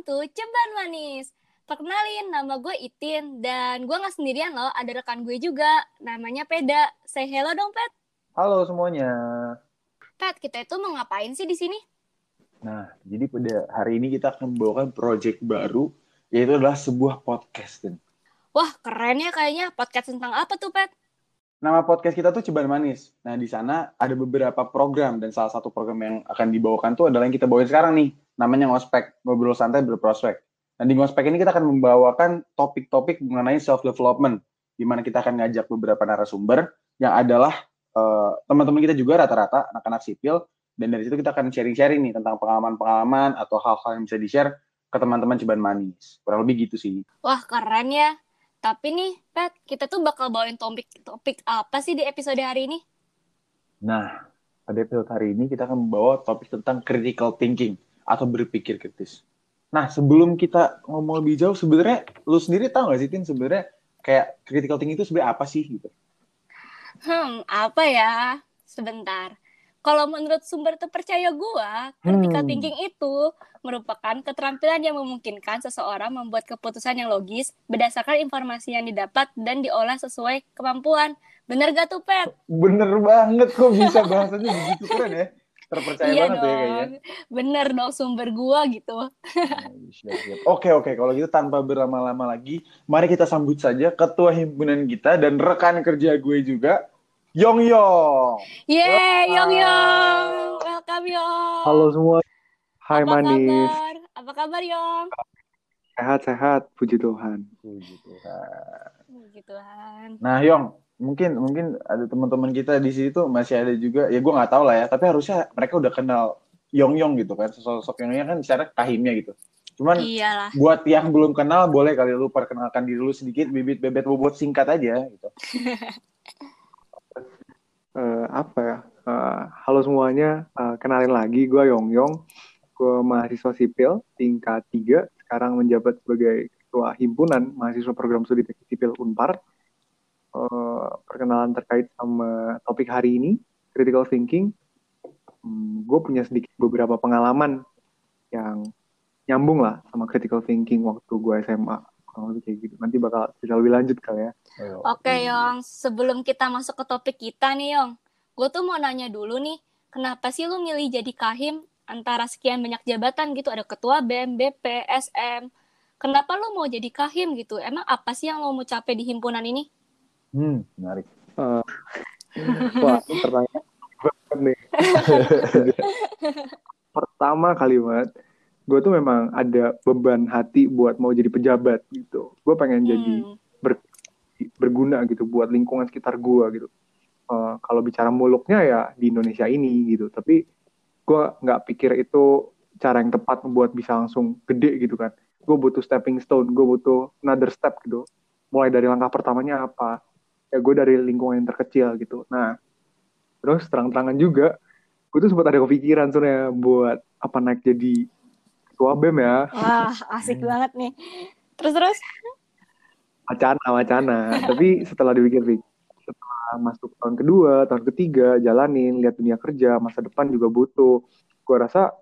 welcome to Ceban Manis. Perkenalin, nama gue Itin dan gue nggak sendirian loh, ada rekan gue juga, namanya Peda. Say hello dong, Pet. Halo semuanya. Pet, kita itu mau ngapain sih di sini? Nah, jadi pada hari ini kita akan membawakan project baru, yaitu adalah sebuah podcast. Wah, keren ya kayaknya. Podcast tentang apa tuh, Pet? Nama podcast kita tuh Ceban Manis. Nah, di sana ada beberapa program, dan salah satu program yang akan dibawakan tuh adalah yang kita bawain sekarang nih, namanya Ngospek, Ngobrol Santai Berprospek. Nah, di Ngospek ini kita akan membawakan topik-topik mengenai self-development, di mana kita akan ngajak beberapa narasumber yang adalah uh, teman-teman kita juga rata-rata anak-anak sipil, dan dari situ kita akan sharing-sharing nih tentang pengalaman-pengalaman atau hal-hal yang bisa di-share ke teman-teman Ceban Manis. Kurang lebih gitu sih. Wah, keren ya. Tapi nih, Pet, kita tuh bakal bawain topik topik apa sih di episode hari ini? Nah, pada episode hari ini kita akan membawa topik tentang critical thinking atau berpikir kritis. Nah, sebelum kita ngomong lebih jauh, sebenarnya lu sendiri tahu gak sih, Tin, sebenarnya kayak critical thinking itu sebenarnya apa sih gitu? Hmm, apa ya? Sebentar. Kalau menurut sumber terpercaya gua, critical Hmm. thinking itu merupakan keterampilan yang memungkinkan seseorang membuat keputusan yang logis berdasarkan informasi yang didapat dan diolah sesuai kemampuan. Bener gak tuh, Pet? Bener banget kok bisa bahasanya begitu keren ya. Terpercaya iya banget dong. ya kayaknya. Bener dong sumber gua gitu. Nah, siap. Oke oke kalau gitu tanpa berlama-lama lagi, mari kita sambut saja ketua himpunan kita dan rekan kerja gue juga, Yong Yong. Yeay. Yong Yong. Welcome Yong. Halo semua. Hai Apa manis. kabar? Apa kabar Yong? Sehat-sehat, puji Tuhan. Puji Tuhan. Puji Tuhan. Nah Yong, mungkin mungkin ada teman-teman kita di situ masih ada juga, ya gue nggak tahu lah ya, tapi harusnya mereka udah kenal Yong Yong gitu kan, sosok Yong Yong kan secara kahimnya gitu. Cuman Iyalah. buat yang belum kenal boleh kali lu perkenalkan diri lu sedikit bibit bebet bobot singkat aja gitu. Eh, apa ya? Eh, halo semuanya, Eh, kenalin lagi, gue Yong Yong. Gue mahasiswa sipil tingkat 3, sekarang menjabat sebagai ketua himpunan mahasiswa program studi teknik sipil Unpar. Eh, perkenalan terkait sama topik hari ini, critical thinking. gue punya sedikit beberapa pengalaman yang nyambung lah sama critical thinking waktu gue SMA. Kurang lebih kayak gitu. Nanti bakal bisa lebih lanjut kali ya. Oke Yong, sebelum kita masuk ke topik kita nih Yong, gue tuh mau nanya dulu nih, kenapa sih lu milih jadi kahim antara sekian banyak jabatan gitu, ada ketua BEM, BP, SM, kenapa lu mau jadi kahim gitu? Emang apa sih yang lo mau capai di himpunan ini? Hmm, menarik. Eh, wah, pertanyaan nih. Pertama kalimat, gue tuh memang ada beban hati buat mau jadi pejabat gitu. Gue pengen jadi Hmm, berguna gitu buat lingkungan sekitar gue gitu. Eh, kalau bicara muluknya ya di Indonesia ini gitu. Tapi gue nggak pikir itu cara yang tepat buat bisa langsung gede gitu kan. Gue butuh stepping stone, gue butuh another step gitu. Mulai dari langkah pertamanya apa? Ya gue dari lingkungan yang terkecil gitu. Nah, terus terang-terangan juga, gue tuh sempat ada kepikiran sebenarnya buat apa naik jadi ketua BEM ya. Wah, asik banget nih. Terus terus? wacana wacana tapi setelah dipikir-pikir setelah masuk tahun kedua tahun ketiga jalanin lihat dunia kerja masa depan juga butuh. Gue rasa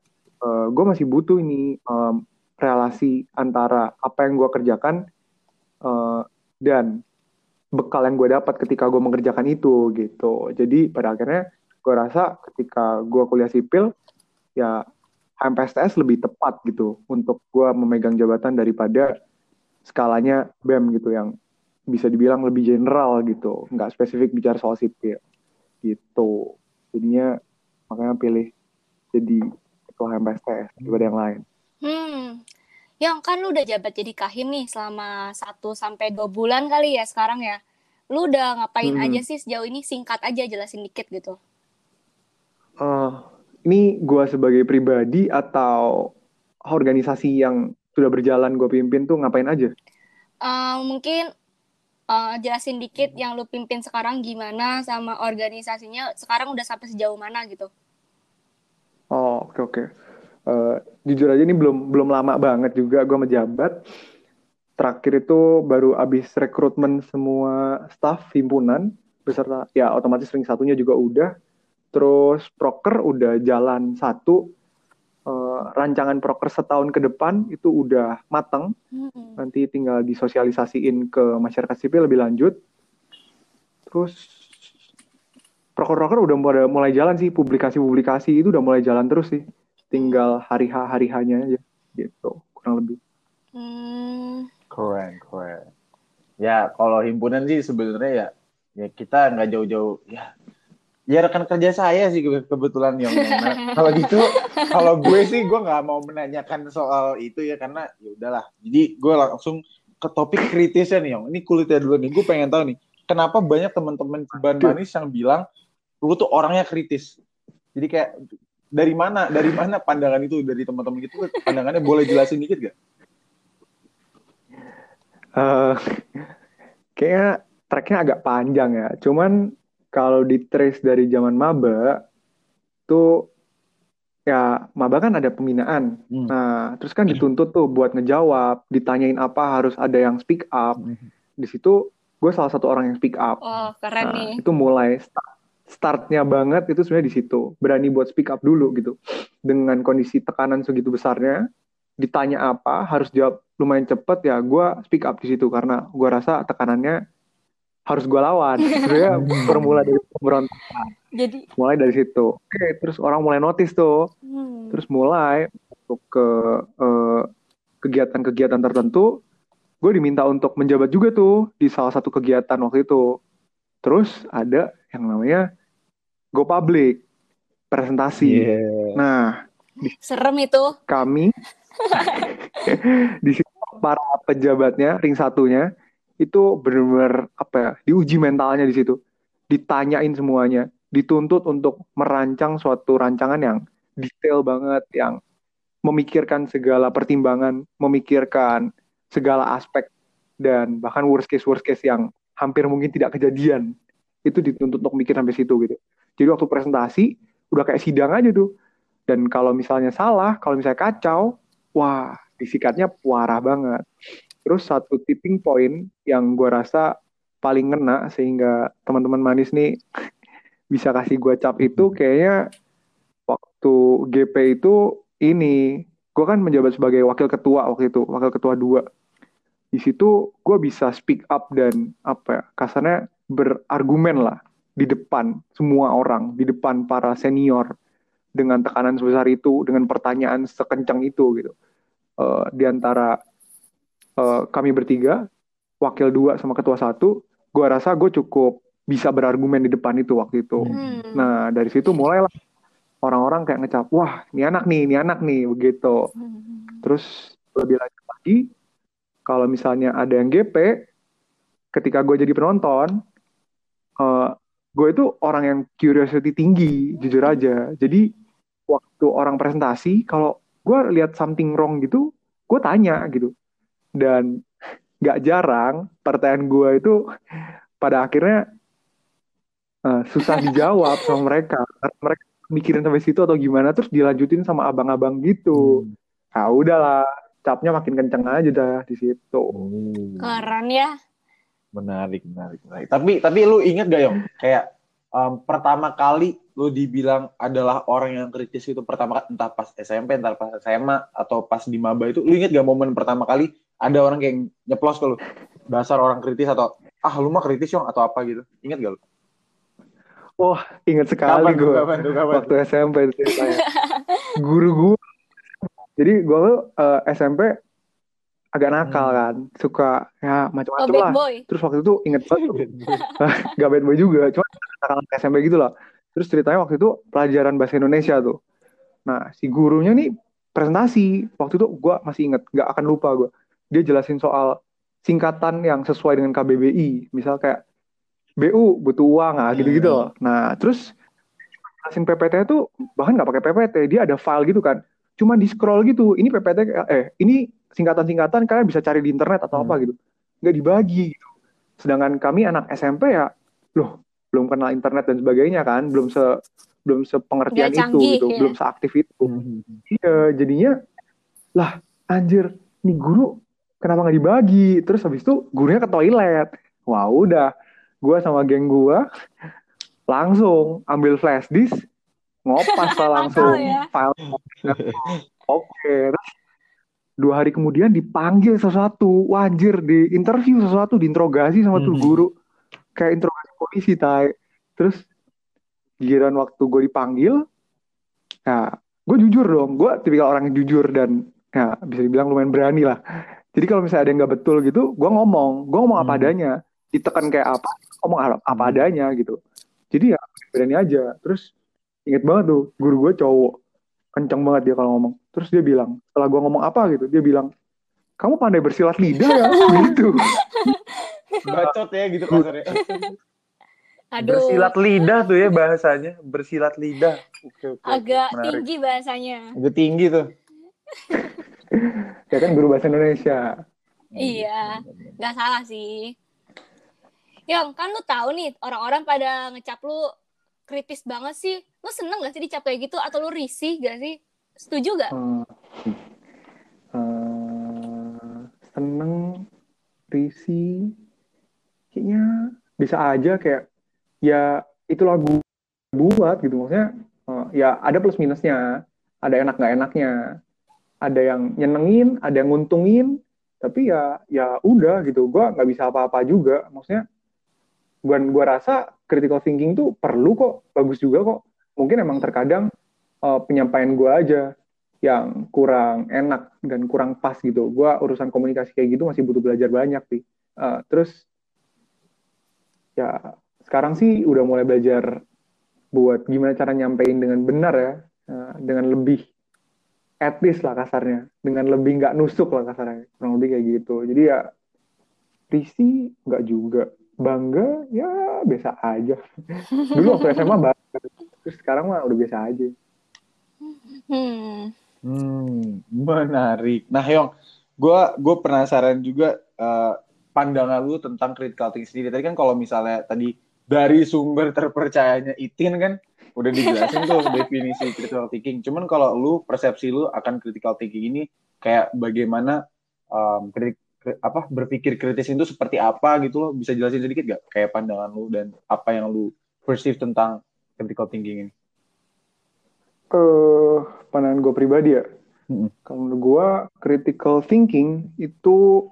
gue masih butuh ini em, relasi antara apa yang gue kerjakan eh, dan bekal yang gue dapat ketika gue mengerjakan itu gitu. Jadi pada akhirnya gue rasa ketika gue kuliah sipil ya HMPSTS lebih tepat gitu untuk gue memegang jabatan daripada skalanya BEM gitu yang bisa dibilang lebih general gitu, nggak spesifik bicara soal sipil gitu. Jadinya makanya pilih jadi ketua HMPSTS daripada yang lain. Hmm, Yong kan lu udah jabat jadi kahim nih selama 1 sampai 2 bulan kali ya sekarang ya. Lu udah ngapain Hmm. aja sih sejauh ini? Singkat aja jelasin dikit gitu. Eh, ini gua sebagai pribadi atau organisasi yang sudah berjalan gue pimpin tuh ngapain aja? Eh, mungkin eh, jelasin dikit yang lu pimpin sekarang gimana sama organisasinya sekarang udah sampai sejauh mana gitu. Oh oke oke. Eh, jujur aja ini belum belum lama banget juga gue menjabat. Terakhir itu baru abis rekrutmen semua staff himpunan beserta ya otomatis ring satunya juga udah. Terus proker udah jalan satu. Rancangan proker setahun ke depan itu udah mateng. Hmm. Nanti tinggal disosialisasiin ke masyarakat sipil lebih lanjut. Terus proker-proker udah mulai, mulai jalan sih, publikasi-publikasi itu udah mulai jalan terus sih. Tinggal hari H hari H-nya aja gitu, kurang lebih. Hmm. Keren, keren. Ya, kalau himpunan sih sebenarnya ya ya kita nggak jauh-jauh ya ya rekan kerja saya sih ke- kebetulan yang kalau gitu kalau gue sih gue nggak mau menanyakan soal itu ya karena ya udahlah. Jadi gue langsung ke topik kritisnya nih Yong. Ini kulitnya dulu nih gue pengen tahu nih kenapa banyak teman-teman ceban manis yang bilang lu tuh orangnya kritis? Jadi kayak dari mana dari mana pandangan itu dari teman-teman gitu pandangannya boleh jelasin dikit gak? Eh, kayaknya tracknya agak panjang ya. Cuman kalau di trace dari zaman maba tuh ya maba kan ada pembinaan. Hmm. Nah, terus kan dituntut tuh buat ngejawab, ditanyain apa harus ada yang speak up. Di situ gue salah satu orang yang speak up. Oh, keren Nah, nih. itu mulai start, startnya banget itu sebenarnya di situ. Berani buat speak up dulu gitu. Dengan kondisi tekanan segitu besarnya, ditanya apa, harus jawab lumayan cepet ya, gue speak up di situ karena gue rasa tekanannya harus gue lawan. Sebenarnya bermula dari pemberontakan. Jadi, Mulai dari situ. Oke, terus orang mulai notice tuh. hmm. Terus mulai untuk ke eh, kegiatan-kegiatan tertentu, gue diminta untuk menjabat juga tuh di salah satu kegiatan waktu itu. Terus ada yang namanya Go Public, presentasi. Iya. Nah, serem itu. kami di situ para pejabatnya, ring satunya, itu benar-benar apa ya, diuji mentalnya di situ. Ditanyain semuanya, dituntut untuk merancang suatu rancangan yang detail banget, yang memikirkan segala pertimbangan, memikirkan segala aspek dan bahkan worst case worst case yang hampir mungkin tidak kejadian itu dituntut untuk mikir sampai situ gitu. Jadi waktu presentasi udah kayak sidang aja tuh. Dan kalau misalnya salah, kalau misalnya kacau, wah disikatnya parah banget. Terus satu tipping point yang gue rasa paling ngena sehingga teman-teman manis nih bisa kasih gue cap itu kayaknya waktu GP itu ini gue kan menjabat sebagai wakil ketua waktu itu wakil ketua dua. Di situ gue bisa speak up dan apa ya kasarnya berargumen lah di depan semua orang di depan para senior dengan tekanan sebesar itu dengan pertanyaan sekencang itu gitu. Eh, di antara eh, kami bertiga wakil dua sama ketua satu gue rasa gue cukup bisa berargumen di depan itu waktu itu Hmm. nah dari situ mulailah orang-orang kayak ngecap wah ini anak nih ini anak nih begitu Hmm. Terus lebih lanjut lagi, kalau misalnya ada yang GP, ketika gue jadi penonton, eh, gue itu orang yang curiosity tinggi, jujur aja. Jadi waktu orang presentasi, kalau gue lihat something wrong gitu, gue tanya gitu. Dan gak jarang pertanyaan gue itu pada akhirnya eh, susah dijawab sama mereka. Karena mereka mikirin sampai situ atau gimana, terus dilanjutin sama abang-abang gitu. Nah udahlah, capnya makin kenceng aja dah di situ. Oh. Keren ya. Menarik, menarik, menarik. Tapi tapi lu inget gak Yong? Kayak em, pertama kali lu dibilang adalah orang yang kritis itu pertama entah pas SMP, entah pas SMA atau pas di maba itu, lu inget gak momen pertama kali ada orang kayak nyeplos ke lu? Dasar orang kritis atau ah lu mah kritis Yong atau apa gitu? Ingat gak lu? Wah, inget sekali gue kapan tuh, kapan waktu SMP itu ceritanya. Guru gue, jadi gue tuh eh, SMP agak nakal Hmm. kan, suka ya Oh, macam-macam bad lah. boy. Terus waktu itu inget banget, gak bad boy juga, cuma nakal SMP gitu lah. Terus ceritanya waktu itu pelajaran bahasa Indonesia tuh. Nah, si gurunya nih presentasi. Waktu itu gue masih inget, gak akan lupa gue. Dia jelasin soal singkatan yang sesuai dengan KBBI. Misal kayak BU butuh uang, ah gitu-gitu loh. Nah, terus jelasin PPT tuh bahkan nggak pakai PPT, dia ada file gitu kan. Cuma di scroll gitu. Ini PPT eh ini singkatan-singkatan kalian bisa cari di internet atau Hmm. apa gitu. Nggak dibagi gitu. Sedangkan kami anak SMP ya, loh belum kenal internet dan sebagainya kan, belum se belum sepengertian Nggak itu gitu, ya. belum seaktif itu. Iya, jadinya lah anjir, nih guru kenapa nggak dibagi? Terus habis itu gurunya ke toilet. Wah udah, gue sama geng gue langsung ambil flash disk, ngopas lah langsung ya. file oke terus dua hari kemudian dipanggil sesuatu wajir di interview sesuatu diinterogasi sama tuh Mhm. guru kayak interogasi polisi tay terus giliran waktu gue dipanggil ya gue jujur dong gue tipikal orang yang jujur dan ya bisa dibilang lumayan berani lah jadi kalau misalnya ada yang nggak betul gitu gue ngomong gue ngomong apa Hmm. adanya ditekan kayak apa ngomong apa apa Hmm. adanya gitu jadi ya berani aja terus inget banget tuh guru gue cowok kenceng banget dia kalau ngomong terus dia bilang setelah gue ngomong apa gitu dia bilang kamu pandai bersilat lidah ya gitu Bacot ya gitu kasarnya. Aduh, Bersilat lidah tuh ya bahasanya, bersilat lidah. Oke, oke, oke. agak Menarik. tinggi bahasanya. Agak tinggi tuh. Ya kan guru bahasa Indonesia Iya, nggak salah sih. Yong, kan lu tahu nih orang-orang pada ngecap lu kritis banget sih. Lu seneng gak sih dicap kayak gitu atau lu risih gak sih? Setuju gak? Eh, eh, seneng risi kayaknya bisa aja kayak ya itu lagu buat gitu maksudnya eh, ya ada plus minusnya ada enak nggak enaknya ada yang nyenengin ada yang nguntungin tapi ya ya udah gitu gua nggak bisa apa-apa juga maksudnya gua gua rasa critical thinking tuh perlu kok bagus juga kok mungkin emang terkadang eh, penyampaian gua aja yang kurang enak dan kurang pas gitu. Gua urusan komunikasi kayak gitu masih butuh belajar banyak sih. Eh, terus ya sekarang sih udah mulai belajar buat gimana cara nyampein dengan benar ya, Eh, dengan lebih etis lah kasarnya, dengan lebih nggak nusuk lah kasarnya, kurang lebih kayak gitu. Jadi ya risi nggak juga, bangga ya biasa aja. Dulu waktu SMA bangga, terus sekarang mah udah biasa aja. Hmm. Hmm, menarik. Nah, Yong, gue gue penasaran juga eh, pandangan lu tentang critical thinking sendiri. Tadi kan kalau misalnya tadi dari sumber terpercayanya Itin kan udah dijelasin tuh definisi critical thinking. Cuman kalau lu persepsi lu akan critical thinking ini kayak bagaimana em, kritik kri- apa berpikir kritis itu seperti apa gitu loh bisa jelasin sedikit gak kayak pandangan lu dan apa yang lu perceive tentang critical thinking ini? eh pandangan gue pribadi ya. Mm-mm. Kalau menurut gue, critical thinking itu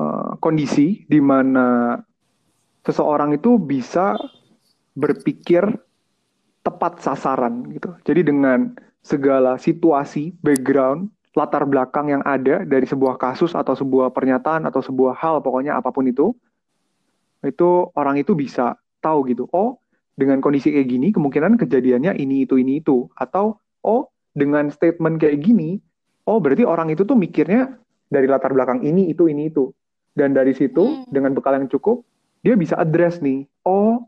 eh, kondisi di mana seseorang itu bisa berpikir tepat sasaran gitu. Jadi dengan segala situasi, background, latar belakang yang ada dari sebuah kasus atau sebuah pernyataan atau sebuah hal pokoknya apa pun itu, itu orang itu bisa tahu gitu. Oh, dengan kondisi kayak gini kemungkinan kejadiannya ini itu ini itu atau oh dengan statement kayak gini oh berarti orang itu tuh mikirnya dari latar belakang ini itu ini itu dan dari situ Hmm. dengan bekal yang cukup dia bisa address nih oh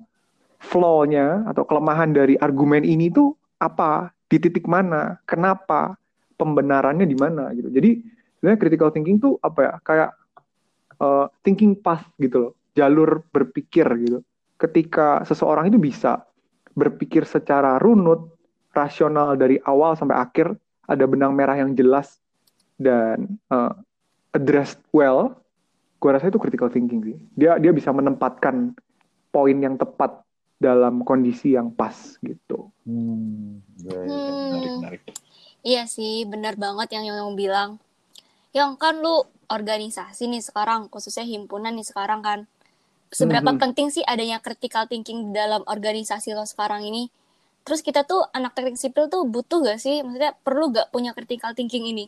flaw-nya atau kelemahan dari argumen ini tuh apa? Di titik mana? Kenapa? Pembenarannya di mana gitu. Jadi sebenarnya critical thinking tuh apa ya? Kayak uh, thinking path gitu loh. Jalur berpikir gitu. Ketika seseorang itu bisa berpikir secara runut, rasional dari awal sampai akhir, ada benang merah yang jelas dan uh, addressed well, gue rasa itu critical thinking sih. Dia dia bisa menempatkan poin yang tepat dalam kondisi yang pas gitu. Hmm, ya, ya, menarik, Hmm. menarik. Iya sih, benar banget yang yang bilang. Yang kan lu organisasi nih sekarang, khususnya himpunan nih sekarang kan. Seberapa Mhm. penting sih adanya critical thinking di dalam organisasi lo sekarang ini? Terus kita tuh anak teknik sipil tuh butuh gak sih? Maksudnya perlu gak punya critical thinking ini?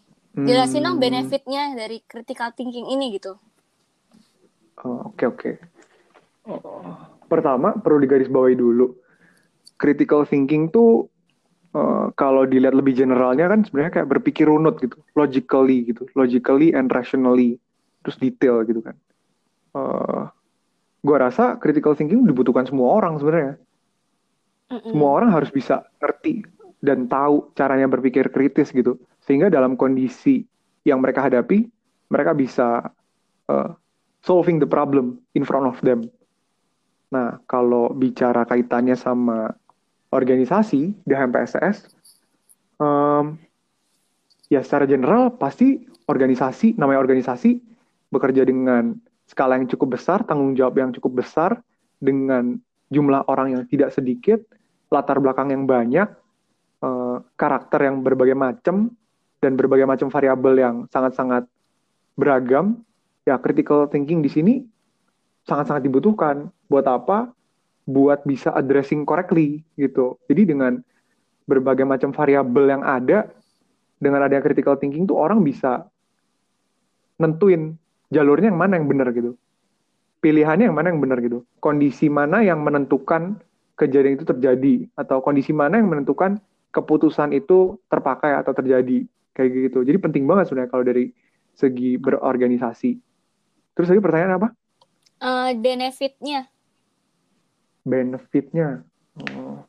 Jelasin dong Hmm, benefitnya dari critical thinking ini gitu. oh, Oke oke. Oh, Pertama perlu digarisbawahi dulu. Critical thinking tuh eh, kalau dilihat lebih generalnya kan sebenarnya kayak berpikir runut gitu, logically gitu, logically and rationally, terus detail gitu kan. Eh, gua rasa critical thinking dibutuhkan semua orang sebenarnya. Semua orang harus bisa ngerti dan tahu caranya berpikir kritis gitu, sehingga dalam kondisi yang mereka hadapi, mereka bisa eh, solving the problem in front of them. Nah, kalau bicara kaitannya sama organisasi di HMPSS, em, ya secara general pasti organisasi, namanya organisasi, bekerja dengan skala yang cukup besar, tanggung jawab yang cukup besar, dengan jumlah orang yang tidak sedikit, latar belakang yang banyak, uh, karakter yang berbagai macam dan berbagai macam variabel yang sangat-sangat beragam, ya critical thinking di sini sangat-sangat dibutuhkan. Buat apa? Buat bisa addressing correctly gitu. Jadi dengan berbagai macam variabel yang ada, dengan adanya critical thinking tuh orang bisa nentuin jalurnya yang mana yang benar gitu. Pilihannya yang mana yang benar gitu. Kondisi mana yang menentukan kejadian itu terjadi atau kondisi mana yang menentukan keputusan itu terpakai atau terjadi kayak gitu. Jadi penting banget sebenarnya kalau dari segi berorganisasi. Terus lagi pertanyaan apa? Uh, benefitnya. Benefitnya. Oh.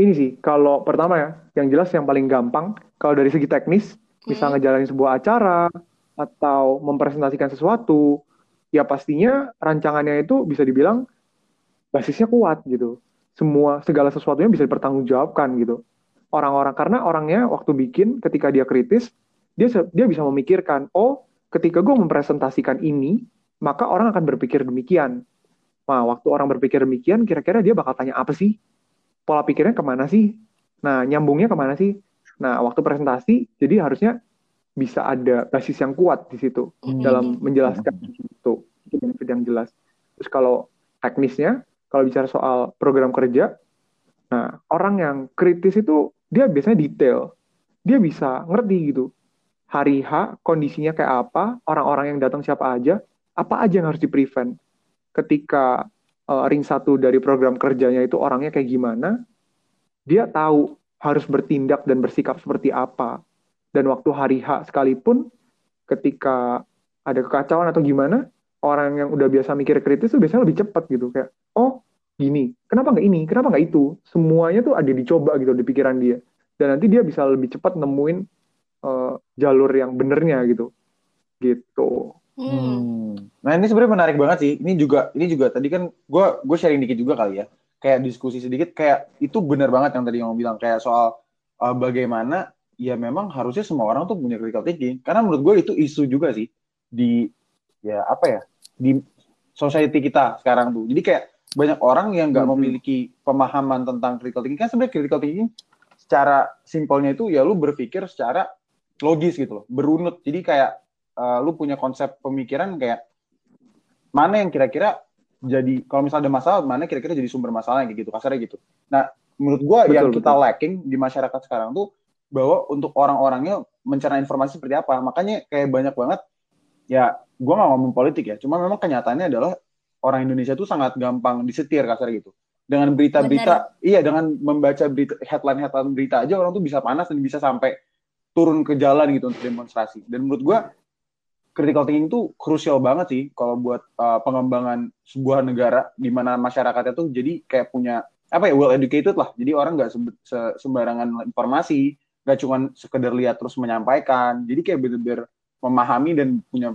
Ini sih, kalau pertama ya, yang jelas yang paling gampang, kalau dari segi teknis, hmm. misalnya ngejalanin sebuah acara, atau mempresentasikan sesuatu, ya pastinya rancangannya itu bisa dibilang basisnya kuat gitu. Semua, segala sesuatunya bisa dipertanggungjawabkan gitu. Orang-orang, karena orangnya waktu bikin, ketika dia kritis, dia dia bisa memikirkan, oh ketika gue mempresentasikan ini, maka orang akan berpikir demikian. Nah, waktu orang berpikir demikian, kira-kira dia bakal tanya apa sih? Pola pikirnya ke mana sih? Nah, nyambungnya ke mana sih? Nah, waktu presentasi, jadi harusnya bisa ada basis yang kuat di situ mm-hmm. dalam menjelaskan itu. Itu benefit yang jelas. Terus kalau teknisnya, kalau bicara soal program kerja, nah, orang yang kritis itu, dia biasanya detail. Dia bisa ngerti gitu. Hari H, kondisinya kayak apa, orang-orang yang datang siapa aja, apa aja yang harus di-prevent. Ketika uh, ring satu dari program kerjanya itu orangnya kayak gimana, dia tahu harus bertindak dan bersikap seperti apa. Dan waktu hari H sekalipun, ketika ada kekacauan atau gimana, orang yang udah biasa mikir kritis tuh biasanya lebih cepat gitu. Kayak, oh gini, kenapa nggak ini, kenapa nggak itu? Semuanya tuh ada dicoba gitu di pikiran dia. Dan nanti dia bisa lebih cepat nemuin uh, jalur yang benernya gitu. Gitu. Hmm. Nah ini sebenarnya menarik banget sih. Ini juga ini juga tadi kan gue gue sharing dikit juga kali ya. Kayak diskusi sedikit kayak itu benar banget yang tadi yang bilang kayak soal uh, bagaimana ya memang harusnya semua orang tuh punya critical thinking. Karena menurut gue itu isu juga sih di ya apa ya di society kita sekarang tuh. Jadi kayak banyak orang yang nggak hmm. memiliki pemahaman tentang critical thinking. Kan sebenarnya critical thinking secara simpelnya itu ya lu berpikir secara logis gitu loh, berunut. Jadi kayak uh, lu punya konsep pemikiran kayak mana yang kira-kira jadi kalau misalnya ada masalah mana kira-kira jadi sumber masalah kayak gitu kasarnya gitu. Nah menurut gua betul, yang kita betul. lacking di masyarakat sekarang tuh bahwa untuk orang-orangnya mencerna informasi seperti apa makanya kayak banyak banget ya gua nggak ngomong politik ya cuma memang kenyataannya adalah orang Indonesia tuh sangat gampang disetir kasar gitu dengan berita-berita iya dengan membaca berita headline headline berita aja orang tuh bisa panas dan bisa sampai turun ke jalan gitu untuk demonstrasi dan menurut gua critical thinking itu krusial banget sih kalau buat uh, pengembangan sebuah negara di mana masyarakatnya tuh jadi kayak punya apa ya well educated lah. Jadi orang nggak se sembarangan informasi nggak cuma sekedar lihat terus menyampaikan. Jadi kayak bener-bener memahami dan punya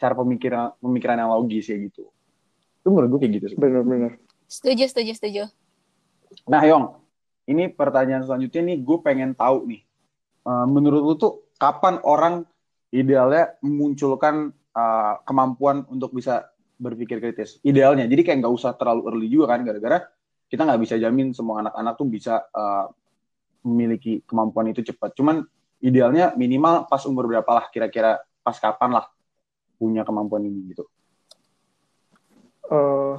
cara pemikiran pemikiran yang logis ya gitu. Itu menurut gue kayak gitu sih. Benar-benar setuju setuju setuju. Nah Yong ini pertanyaan selanjutnya nih gue pengen tahu nih. Uh, menurut lu tuh kapan orang idealnya memunculkan uh, kemampuan untuk bisa berpikir kritis. Idealnya, jadi kayak nggak usah terlalu early juga kan, gara-gara kita nggak bisa jamin semua anak-anak tuh bisa uh, memiliki kemampuan itu cepat. Cuman idealnya minimal pas umur berapa lah, kira-kira pas kapan lah punya kemampuan ini gitu. Uh,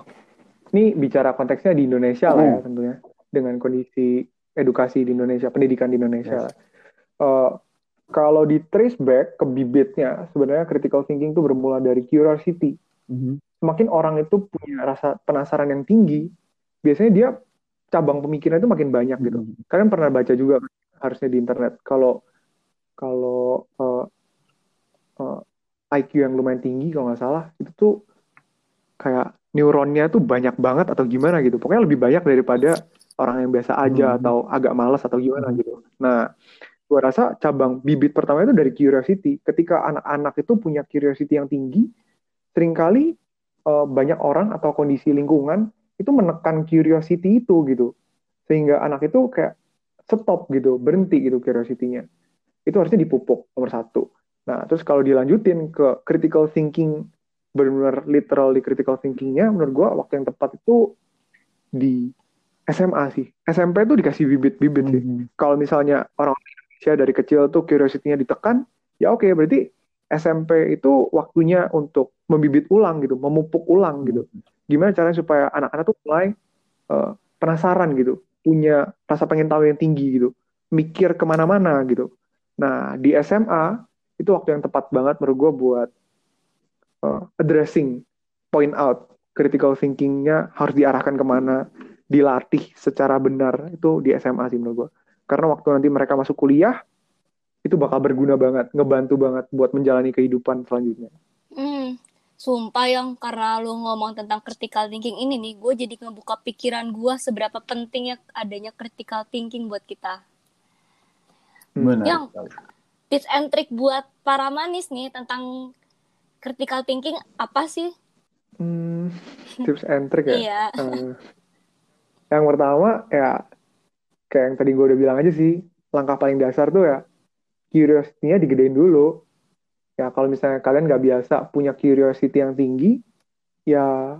ini bicara konteksnya di Indonesia hmm. lah ya hmm. tentunya, dengan kondisi edukasi di Indonesia, pendidikan di Indonesia. Yes. Uh, kalau di trace back ke bibitnya, sebenarnya critical thinking itu bermula dari curiosity. Mm-hmm. Semakin orang itu punya rasa penasaran yang tinggi, biasanya dia cabang pemikiran itu makin banyak gitu. Mm-hmm. Kalian pernah baca juga harusnya di internet kalau kalau uh, uh, IQ yang lumayan tinggi kalau nggak salah itu tuh kayak neuronnya tuh banyak banget atau gimana gitu. Pokoknya lebih banyak daripada orang yang biasa aja hmm. atau agak malas atau gimana hmm. gitu. Nah, gue rasa cabang bibit pertama itu dari curiosity. Ketika anak-anak itu punya curiosity yang tinggi, sering kali uh, banyak orang atau kondisi lingkungan itu menekan curiosity itu gitu. Sehingga anak itu kayak stop gitu, berhenti gitu curiosity-nya. Itu harusnya dipupuk nomor satu. Nah, terus kalau dilanjutin ke critical thinking, benar-benar literal di critical thinking-nya, menurut gue waktu yang tepat itu di SMA sih. SMP tuh dikasih bibit-bibit sih. Mhm. Kalau misalnya orang Indonesia dari kecil tuh curiosity-nya ditekan, ya oke berarti SMP itu waktunya untuk membibit ulang gitu, memupuk ulang gitu. Gimana caranya supaya anak-anak tuh mulai uh, penasaran gitu, punya rasa pengen tahu yang tinggi gitu, mikir ke mana-mana gitu. Nah di SMA itu waktu yang tepat banget menurut gue buat uh, addressing, point out, critical thinking-nya harus diarahkan ke mana, dilatih secara benar itu di SMA sih menurut gue. Karena waktu nanti mereka masuk kuliah itu bakal berguna banget, ngebantu banget buat menjalani kehidupan selanjutnya. Hmm, sumpah yang karena lu ngomong tentang critical thinking ini nih, gue jadi ngebuka pikiran gue seberapa pentingnya adanya critical thinking buat kita. Benar. Yang tips and trick buat para manis nih tentang critical thinking apa sih? Hmm, tips and trick ya. Iya. Uh, yang pertama ya kayak yang tadi gue udah bilang aja sih, langkah paling dasar tuh ya curiosity-nya digedein dulu. Ya kalau misalnya kalian nggak biasa punya curiosity yang tinggi, ya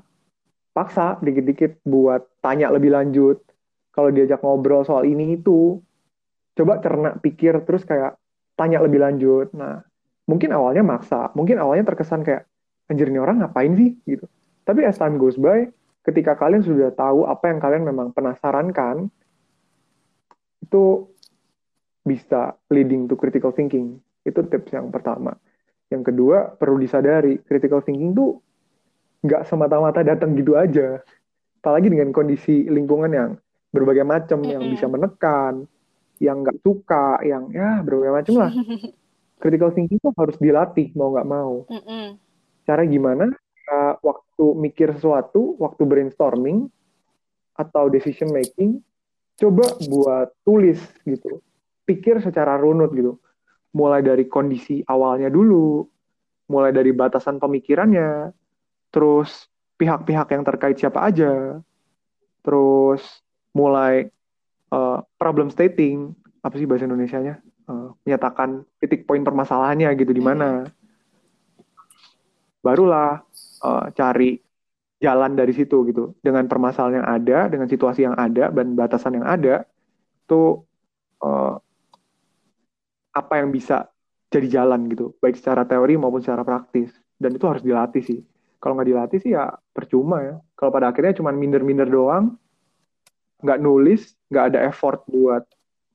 paksa dikit-dikit buat tanya lebih lanjut. Kalau diajak ngobrol soal ini itu, coba cerna pikir terus kayak tanya lebih lanjut. Nah, mungkin awalnya maksa, mungkin awalnya terkesan kayak anjir ini orang ngapain sih gitu. Tapi as time goes by, ketika kalian sudah tahu apa yang kalian memang penasaran kan, itu bisa leading to critical thinking. Itu tips yang pertama. Yang kedua, perlu disadari, critical thinking tuh nggak semata-mata datang gitu aja. Apalagi dengan kondisi lingkungan yang berbagai macam, yang bisa menekan, yang nggak suka, yang ya berbagai macam lah. critical thinking tuh harus dilatih, mau nggak mau. Mm -mm. Cara gimana? Uh, waktu mikir sesuatu, waktu brainstorming, atau decision making, coba buat tulis gitu pikir secara runut gitu. Mulai dari kondisi awalnya dulu, mulai dari batasan pemikirannya, terus pihak-pihak yang terkait siapa aja, terus mulai uh, problem stating, apa sih bahasa Indonesia-nya? Uh, menyatakan titik poin permasalahannya gitu di mana. Barulah uh, cari jalan dari situ gitu dengan permasalahan yang ada, dengan situasi yang ada dan batasan yang ada, itu uh, apa yang bisa jadi jalan gitu, baik secara teori maupun secara praktis. Dan itu harus dilatih sih. Kalau nggak dilatih sih ya percuma ya. Kalau pada akhirnya cuma minder-minder doang, nggak nulis, nggak ada effort buat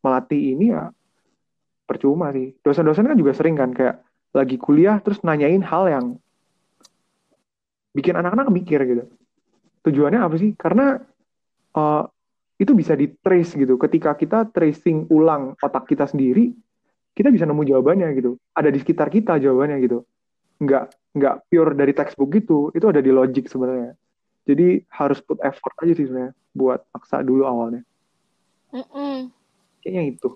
melatih ini ya percuma sih. Dosen-dosen kan juga sering kan kayak lagi kuliah terus nanyain hal yang bikin anak-anak mikir gitu. Tujuannya apa sih? Karena uh, itu bisa di trace gitu. Ketika kita tracing ulang otak kita sendiri, kita bisa nemu jawabannya gitu. Ada di sekitar kita jawabannya gitu. Nggak nggak pure dari textbook gitu. Itu ada di logic sebenarnya. Jadi harus put effort aja sih sebenarnya buat paksa dulu awalnya. Mm -mm. Kayaknya itu.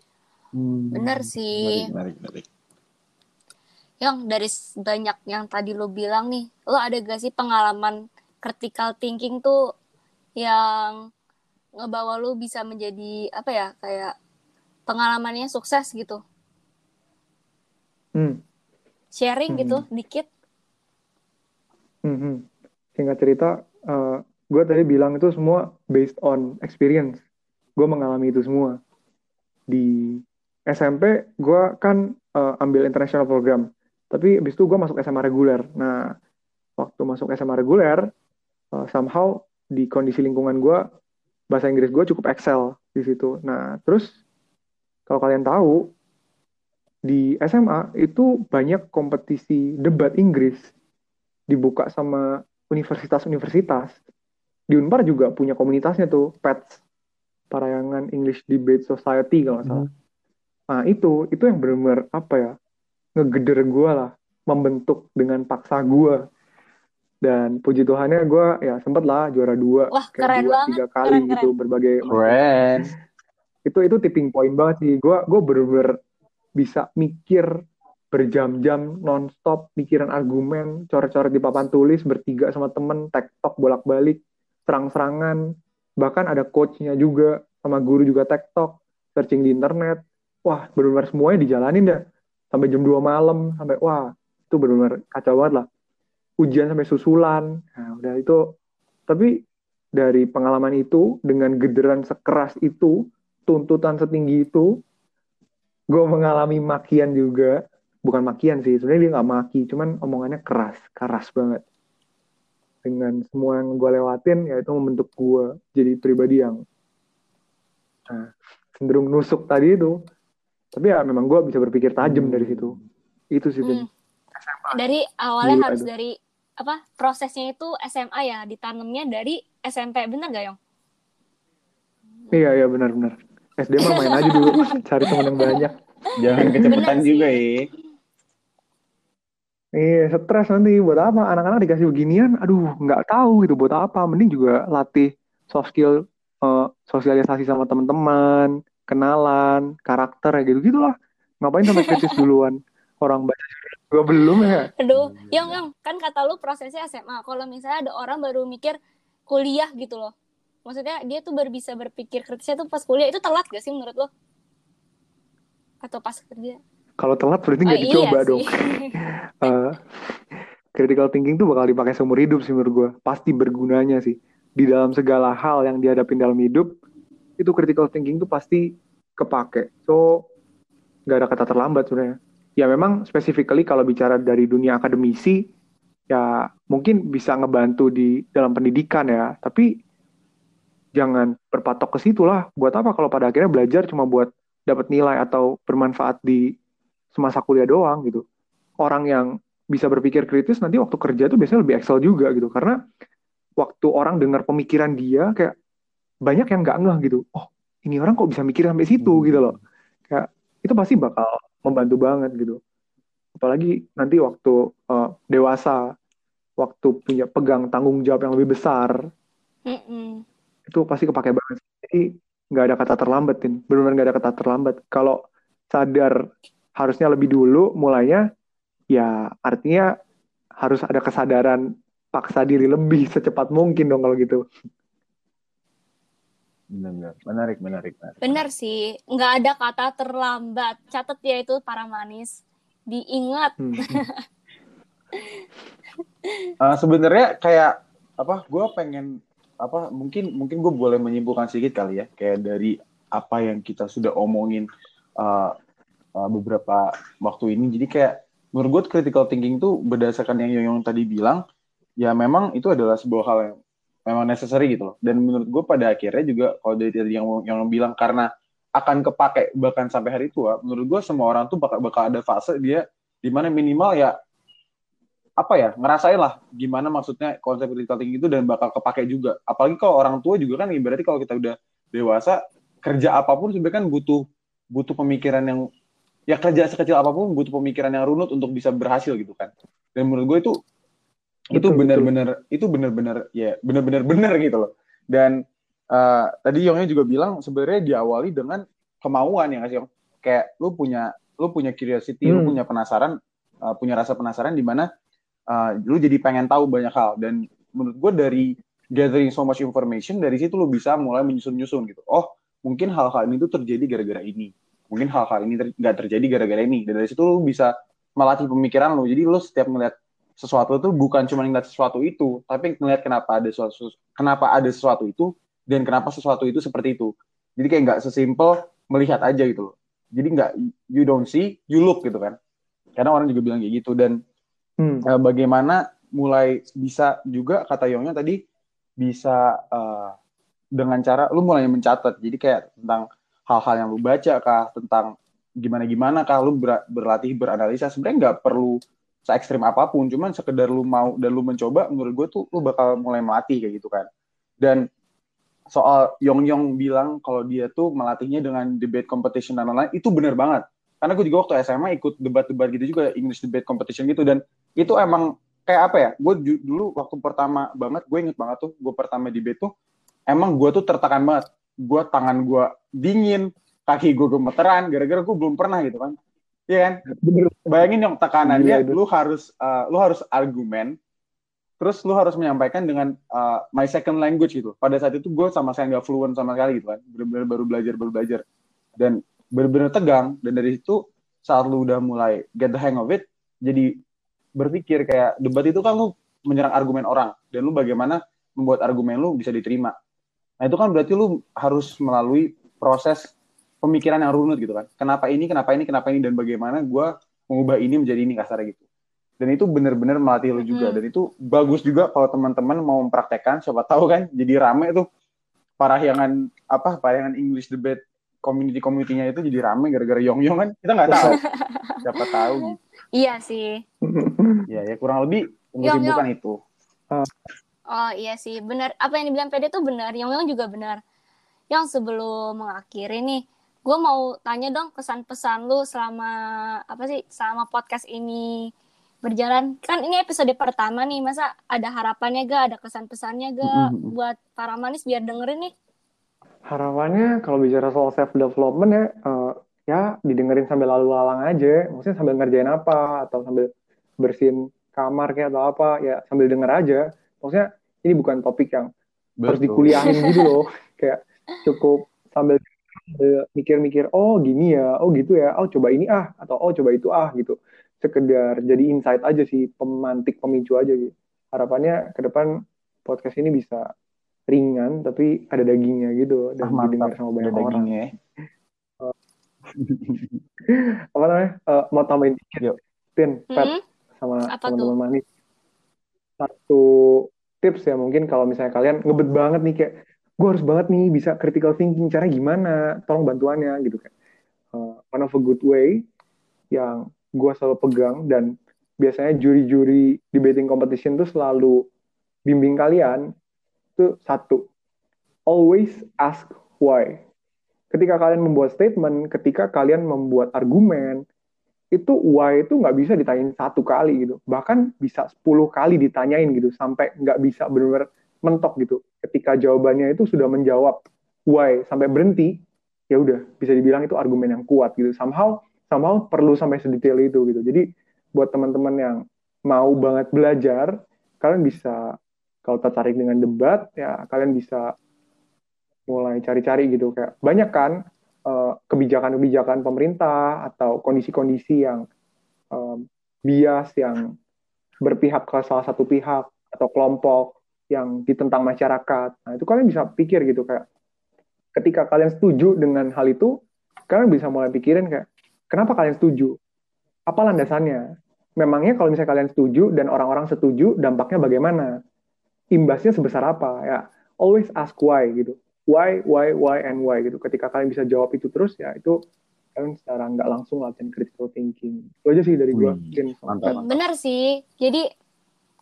Hmm. Bener sih. Menarik, menarik, menarik. Yang dari banyak yang tadi lo bilang nih, lo ada gak sih pengalaman critical thinking tuh yang ngebawa lo bisa menjadi apa ya kayak pengalamannya sukses gitu? Hmm. Sharing Hmm. gitu dikit. Hmm, hmm. Singkat cerita, uh, gue tadi bilang itu semua based on experience. Gue mengalami itu semua. Di SMP, gue kan uh, ambil international program. Tapi abis itu gue masuk SMA reguler. Nah, waktu masuk SMA reguler, uh, somehow di kondisi lingkungan gue, bahasa Inggris gue cukup excel di situ. Nah, terus kalau kalian tahu, di SMA itu banyak kompetisi debat Inggris dibuka sama universitas-universitas. Di Unpar juga punya komunitasnya tuh, PETS, Parayangan English Debate Society kalau nggak salah. Nah itu, itu yang benar-benar apa ya, ngegeder gue lah, membentuk dengan paksa gue. Dan puji Tuhannya gue ya sempet lah juara dua, Wah, kayak keren dua banget. tiga kali Keren, gitu berbagai Keren. itu itu tipping point banget sih. Gue gue bener-bener bisa mikir berjam-jam nonstop mikirin argumen coret-coret di papan tulis bertiga sama temen tektok bolak-balik serang-serangan bahkan ada coachnya juga sama guru juga tektok searching di internet wah benar-benar semuanya dijalanin dah sampai jam 2 malam sampai wah itu benar-benar kacau banget lah. Ujian sampai susulan. Nah udah itu tapi dari pengalaman itu dengan gederan sekeras itu tuntutan setinggi itu gue mengalami makian juga. Bukan makian sih sebenarnya dia nggak maki cuman omongannya keras keras banget. Dengan semua yang gue lewatin yaitu membentuk gue jadi pribadi yang nah, cenderung nusuk tadi itu tapi ya memang gue bisa berpikir tajam dari situ itu sih Hmm. Dari awalnya Gila harus itu. dari apa prosesnya itu SMA ya ditanamnya dari SMP bener gak Yong? iya iya benar-benar SD mah main aja dulu cari teman yang banyak Jangan kecepatan juga ya. Iya, stres nanti buat apa? Anak-anak dikasih beginian, aduh, nggak tahu gitu buat apa. Mending juga latih soft skill, eh, sosialisasi sama teman-teman, kenalan, karakter ya gitu gitulah. Ngapain sampai kritis duluan? Orang baca juga belum ya? Aduh, Yong Yong kan kata lu prosesnya SMA. Kalau misalnya ada orang baru mikir kuliah gitu loh. Maksudnya dia tuh baru bisa berpikir kritisnya tuh pas kuliah itu telat gak sih menurut lo? Atau pas kerja? Kalau telat berarti nggak Oh, dicoba iya dong. Eh, critical thinking tuh bakal dipakai seumur hidup sih menurut gue. Pasti bergunanya sih. Di dalam segala hal yang dihadapin dalam hidup, itu critical thinking tuh pasti kepake. So, nggak ada kata terlambat sebenarnya. Ya memang specifically kalau bicara dari dunia akademisi, ya mungkin bisa ngebantu di dalam pendidikan ya. Tapi jangan berpatok ke situ lah. Buat apa kalau pada akhirnya belajar cuma buat dapat nilai atau bermanfaat di semasa kuliah doang gitu. Orang yang bisa berpikir kritis nanti waktu kerja tuh biasanya lebih excel juga gitu karena waktu orang dengar pemikiran dia kayak banyak yang nggak ngeh gitu. Oh ini orang kok bisa mikir sampai situ Hmm. gitu loh. Kayak itu pasti bakal membantu banget gitu. Apalagi nanti waktu eh, dewasa waktu punya pegang tanggung jawab yang lebih besar Mm-mm. itu pasti kepake banget. Jadi nggak ada kata terlambat tin. Benar-benar nggak ada kata terlambat. Kalau sadar harusnya lebih dulu mulainya ya artinya harus ada kesadaran paksa diri lebih secepat mungkin dong kalau gitu Benar-benar. Menarik, menarik, menarik. Bener sih, nggak ada kata terlambat. Catat ya itu para manis. Diingat. Hmm. Eh, sebenarnya kayak apa gue pengen apa mungkin mungkin gue boleh menyimpulkan sedikit kali ya kayak dari apa yang kita sudah omongin eh, eh, beberapa waktu ini jadi kayak menurut gue critical thinking tuh berdasarkan yang Yoyong tadi bilang ya memang itu adalah sebuah hal yang memang necessary gitu loh. Dan menurut gue pada akhirnya juga kalau dari tadi yang yang bilang karena akan kepake bahkan sampai hari tua menurut gue semua orang tuh bakal bakal ada fase dia di mana minimal ya apa ya ngerasain lah gimana maksudnya konsep critical thinking itu dan bakal kepake juga. Apalagi kalau orang tua juga kan berarti kalau kita udah dewasa kerja apa pun sebenarnya kan butuh butuh pemikiran yang ya kerja sekecil apa pun butuh pemikiran yang runut untuk bisa berhasil gitu kan. Dan menurut gue itu itu benar-benar itu benar-benar ya benar-benar benar gitu loh. Dan eh, tadi Yongnya juga bilang sebenarnya diawali dengan kemauan ya nggak sih Yong. Kayak lu punya lu punya curiosity lu Hmm. punya penasaran eh, punya rasa penasaran di mana eh, lu jadi pengen tahu banyak hal. Dan menurut gue dari gathering so much information dari situ lu bisa mulai menyusun-nyusun gitu. Oh mungkin hal-hal ini tuh terjadi gara-gara ini. Mungkin hal-hal ini ter- nggak terjadi gara-gara ini. Dan dari situ lu bisa melatih pemikiran lu. Jadi lu setiap melihat sesuatu tuh bukan cuma ngeliat sesuatu itu tapi ngeliat kenapa ada sesuatu kenapa ada sesuatu itu dan kenapa sesuatu itu seperti itu. Jadi kayak nggak sesimpel melihat aja gitu loh. Jadi nggak you don't see you look gitu kan. Karena orang juga bilang kayak gitu dan Hmm. eh, bagaimana mulai bisa juga kata Yongnya tadi bisa eh, dengan cara lu mulai mencatat. Jadi kayak tentang hal-hal yang lu baca kah tentang gimana gimana kah lu ber- berlatih beranalisa sebenarnya nggak perlu se ekstrim apa pun cuman sekedar lu mau dan lu mencoba menurut gue tuh lu bakal mulai melatih kayak gitu kan. Dan soal Yong Yong bilang kalau dia tuh melatihnya dengan debate competition dan lain-lain itu bener banget. Karena gue juga waktu SMA ikut debat-debat gitu juga English debate competition gitu. Dan itu emang kayak apa ya gue dulu waktu pertama banget gue inget banget tuh gue pertama debate tuh emang gue tuh tertekan banget. Gue tangan gue dingin kaki gue gemeteran gara-gara gue belum pernah gitu kan Iya kan Bener. bayangin yang tekanannya Gila itu. lu harus uh, lu harus argumen terus lu harus menyampaikan dengan uh, my second language gitu pada saat itu gue sama saya nggak fluent sama sekali gitu kan benar-benar baru belajar baru belajar dan benar-benar tegang dan dari situ saat lu udah mulai get the hang of it jadi berpikir kayak debat itu kan lu menyerang argumen orang dan lu bagaimana membuat argumen lu bisa diterima. Nah itu kan berarti lu harus melalui proses pemikiran yang runut gitu kan. Kenapa ini, kenapa ini, kenapa ini, dan bagaimana gue mengubah ini menjadi ini kasar gitu. Dan itu benar-benar melatih lu juga. Dan itu bagus juga kalau teman-teman mau mempraktekkan, siapa tahu kan jadi rame tuh parahyangan apa parahyangan English debate community community-nya itu jadi rame gara-gara Yong Yong kan kita nggak tahu siapa tahu gitu. Iya sih. ya ya kurang lebih kesibukan itu. Oh iya sih benar apa yang dibilang Pede tuh benar Yong Yong juga benar. Yang sebelum mengakhiri nih gue mau tanya dong kesan pesan lu selama apa sih selama podcast ini berjalan. Kan ini episode pertama nih masa ada harapannya gak ada kesan pesannya gak mm -hmm. buat para manis biar dengerin nih? Harapannya kalau bicara soal self development ya uh, ya didengerin sambil lalu lalang aja. Maksudnya sambil ngerjain apa atau sambil bersihin kamar kayak atau apa ya sambil denger aja. Maksudnya ini bukan topik yang Betul. harus dikuliahin gitu loh. Kayak cukup sambil mikir-mikir oh gini ya oh gitu ya oh coba ini ah atau oh coba itu ah gitu. Sekedar jadi insight aja sih pemantik pemicu aja gitu harapannya ke depan podcast ini bisa ringan tapi ada dagingnya gitu dan ah, didengar sama banyak ada orang. dagingnya. Uh, apa namanya? Uh, mau tambahin dikit? Yuk Pin, hmm? Pet, sama teman-teman manis. Satu tips ya mungkin kalau misalnya kalian ngebet banget nih kayak gue harus banget nih bisa critical thinking cara gimana? Tolong bantuannya gitu kan. Uh, one of a good way yang gue selalu pegang dan biasanya juri-juri debating competition tuh selalu bimbing kalian itu satu. Always ask why. Ketika kalian membuat statement ketika kalian membuat argumen itu why itu nggak bisa ditanyain satu kali gitu. Bahkan bisa 10 kali ditanyain gitu sampai nggak bisa benar-benar mentok gitu. Ketika jawabannya itu sudah menjawab why sampai berhenti ya udah bisa dibilang itu argumen yang kuat gitu. Somehow somehow perlu sampai sedetail itu gitu. Jadi buat teman-teman yang mau banget belajar, kalian bisa kalau tertarik dengan debat ya kalian bisa mulai cari-cari gitu. Kayak banyak kan eh, kebijakan-kebijakan pemerintah atau kondisi-kondisi yang um, bias yang berpihak ke salah satu pihak atau kelompok yang ditentang masyarakat. Nah, itu kalian bisa pikir gitu kayak ketika kalian setuju dengan hal itu, kalian bisa mulai pikirin kayak Kenapa kalian setuju? Apa landasannya? Memangnya kalau misalnya kalian setuju dan orang-orang setuju, dampaknya bagaimana? Imbasnya sebesar apa? Ya, always ask why gitu. Why, why, why, and why gitu. Ketika kalian bisa jawab itu terus, ya itu kalian secara nggak langsung latihan critical thinking. Itu aja sih dari gue. Bener sih. Jadi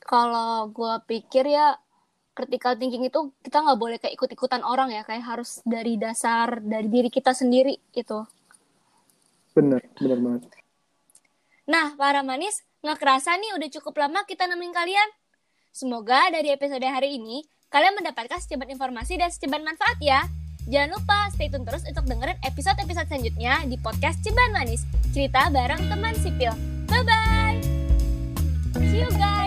kalau gue pikir ya critical thinking itu kita nggak boleh kayak ikut-ikutan orang ya kayak harus dari dasar dari diri kita sendiri itu Bener, bener banget. Nah, para manis, nggak kerasa nih udah cukup lama kita nemenin kalian. Semoga dari episode hari ini, kalian mendapatkan secepat informasi dan secepat manfaat ya. Jangan lupa stay tune terus untuk dengerin episode-episode selanjutnya di podcast Ceban Manis. Cerita bareng teman sipil. Bye-bye! See you guys!